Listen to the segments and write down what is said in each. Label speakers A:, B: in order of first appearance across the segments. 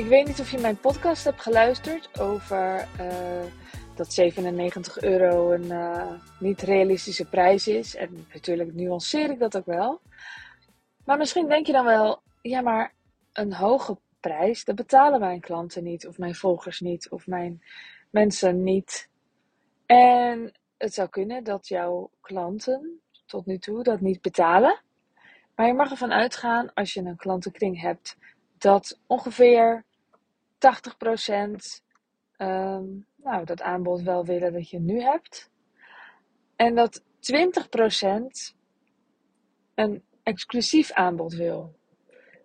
A: Ik weet niet of je mijn podcast hebt geluisterd over uh, dat 97 euro een uh, niet realistische prijs is. En natuurlijk nuanceer ik dat ook wel. Maar misschien denk je dan wel, ja, maar een hoge prijs, dat betalen mijn klanten niet, of mijn volgers niet, of mijn mensen niet. En het zou kunnen dat jouw klanten tot nu toe dat niet betalen. Maar je mag ervan uitgaan, als je een klantenkring hebt, dat ongeveer 80% um, nou, dat aanbod wel willen dat je nu hebt. En dat 20% een exclusief aanbod wil.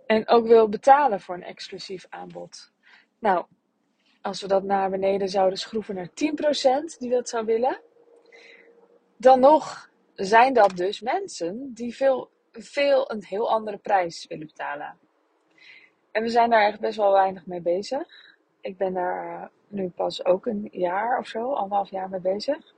A: En ook wil betalen voor een exclusief aanbod. Nou, als we dat naar beneden zouden schroeven naar 10% die dat zou willen, dan nog zijn dat dus mensen die veel, veel een heel andere prijs willen betalen. En we zijn daar echt best wel weinig mee bezig. Ik ben daar nu pas ook een jaar of zo, anderhalf jaar mee bezig.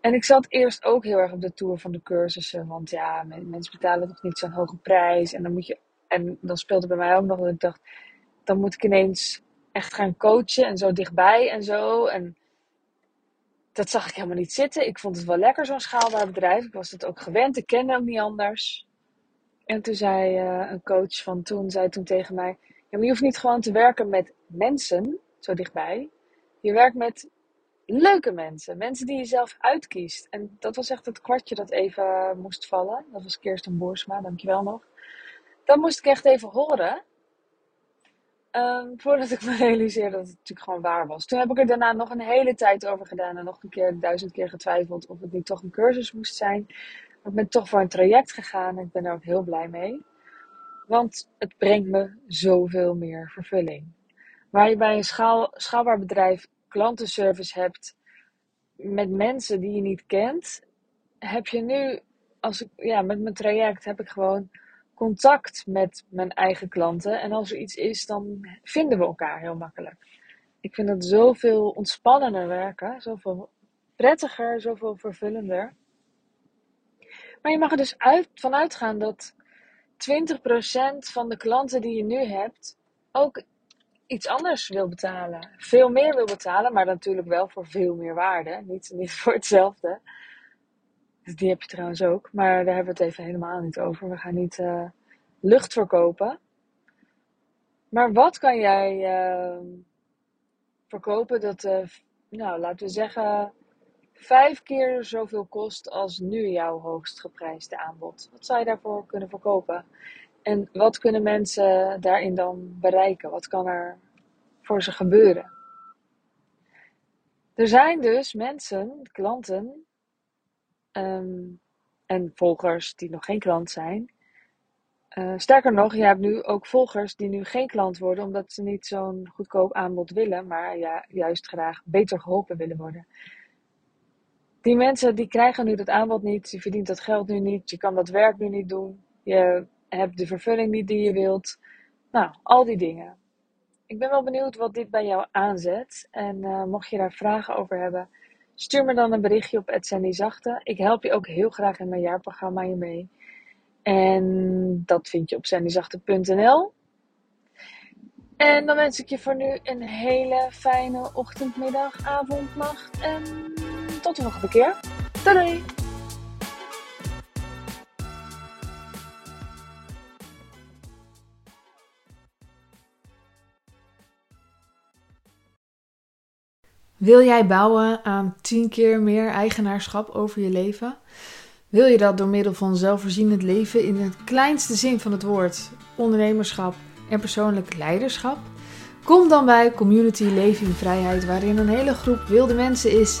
A: En ik zat eerst ook heel erg op de tour van de cursussen. Want ja, mensen betalen toch niet zo'n hoge prijs. En dan moet je. En dan speelde bij mij ook nog dat ik dacht. Dan moet ik ineens echt gaan coachen en zo dichtbij en zo. En dat zag ik helemaal niet zitten. Ik vond het wel lekker, zo'n schaalbaar bedrijf. Ik was het ook gewend. Ik kende ook niet anders. En toen zei uh, een coach van toen, zei toen tegen mij: ja, maar je hoeft niet gewoon te werken met mensen zo dichtbij. Je werkt met leuke mensen. Mensen die je zelf uitkiest. En dat was echt het kwartje dat even moest vallen. Dat was Kirsten Boersma, dankjewel nog. Dat moest ik echt even horen. Um, voordat ik me realiseerde dat het natuurlijk gewoon waar was. Toen heb ik er daarna nog een hele tijd over gedaan. En nog een keer, duizend keer getwijfeld of het niet toch een cursus moest zijn. Ik ben toch voor een traject gegaan. En ik ben er ook heel blij mee. Want het brengt me zoveel meer vervulling. Waar je bij een schaal, schaalbaar bedrijf klantenservice hebt met mensen die je niet kent, heb je nu, als ik, ja, met mijn traject heb ik gewoon contact met mijn eigen klanten. En als er iets is, dan vinden we elkaar heel makkelijk. Ik vind het zoveel ontspannender werken, zoveel prettiger, zoveel vervullender. Maar je mag er dus uit, van uitgaan dat 20% van de klanten die je nu hebt ook iets anders wil betalen. Veel meer wil betalen, maar natuurlijk wel voor veel meer waarde. Niet, niet voor hetzelfde. Dus die heb je trouwens ook. Maar daar hebben we het even helemaal niet over. We gaan niet uh, lucht verkopen. Maar wat kan jij uh, verkopen dat, uh, nou laten we zeggen, vijf keer zoveel kost als nu jouw hoogst geprijsde aanbod? Wat zou je daarvoor kunnen verkopen? En wat kunnen mensen daarin dan bereiken? Wat kan er voor ze gebeuren? Er zijn dus mensen, klanten ehm, en volgers die nog geen klant zijn. Uh, sterker nog, je hebt nu ook volgers die nu geen klant worden omdat ze niet zo'n goedkoop aanbod willen, maar ja, juist graag beter geholpen willen worden. Die mensen die krijgen nu dat aanbod niet, je verdient dat geld nu niet, je kan dat werk nu niet doen, je hebt de vervulling niet die je wilt. Nou, al die dingen. Ik ben wel benieuwd wat dit bij jou aanzet. En uh, mocht je daar vragen over hebben, stuur me dan een berichtje op Sandy. Ik help je ook heel graag in mijn jaarprogramma mee. En dat vind je op sandyzachte.nl. En dan wens ik je voor nu een hele fijne ochtend, middag, avond, nacht. En tot de volgende keer. Doei!
B: Wil jij bouwen aan 10 keer meer eigenaarschap over je leven? Wil je dat door middel van zelfvoorzienend leven in het kleinste zin van het woord, ondernemerschap en persoonlijk leiderschap? Kom dan bij Community Leven in Vrijheid, waarin een hele groep wilde mensen is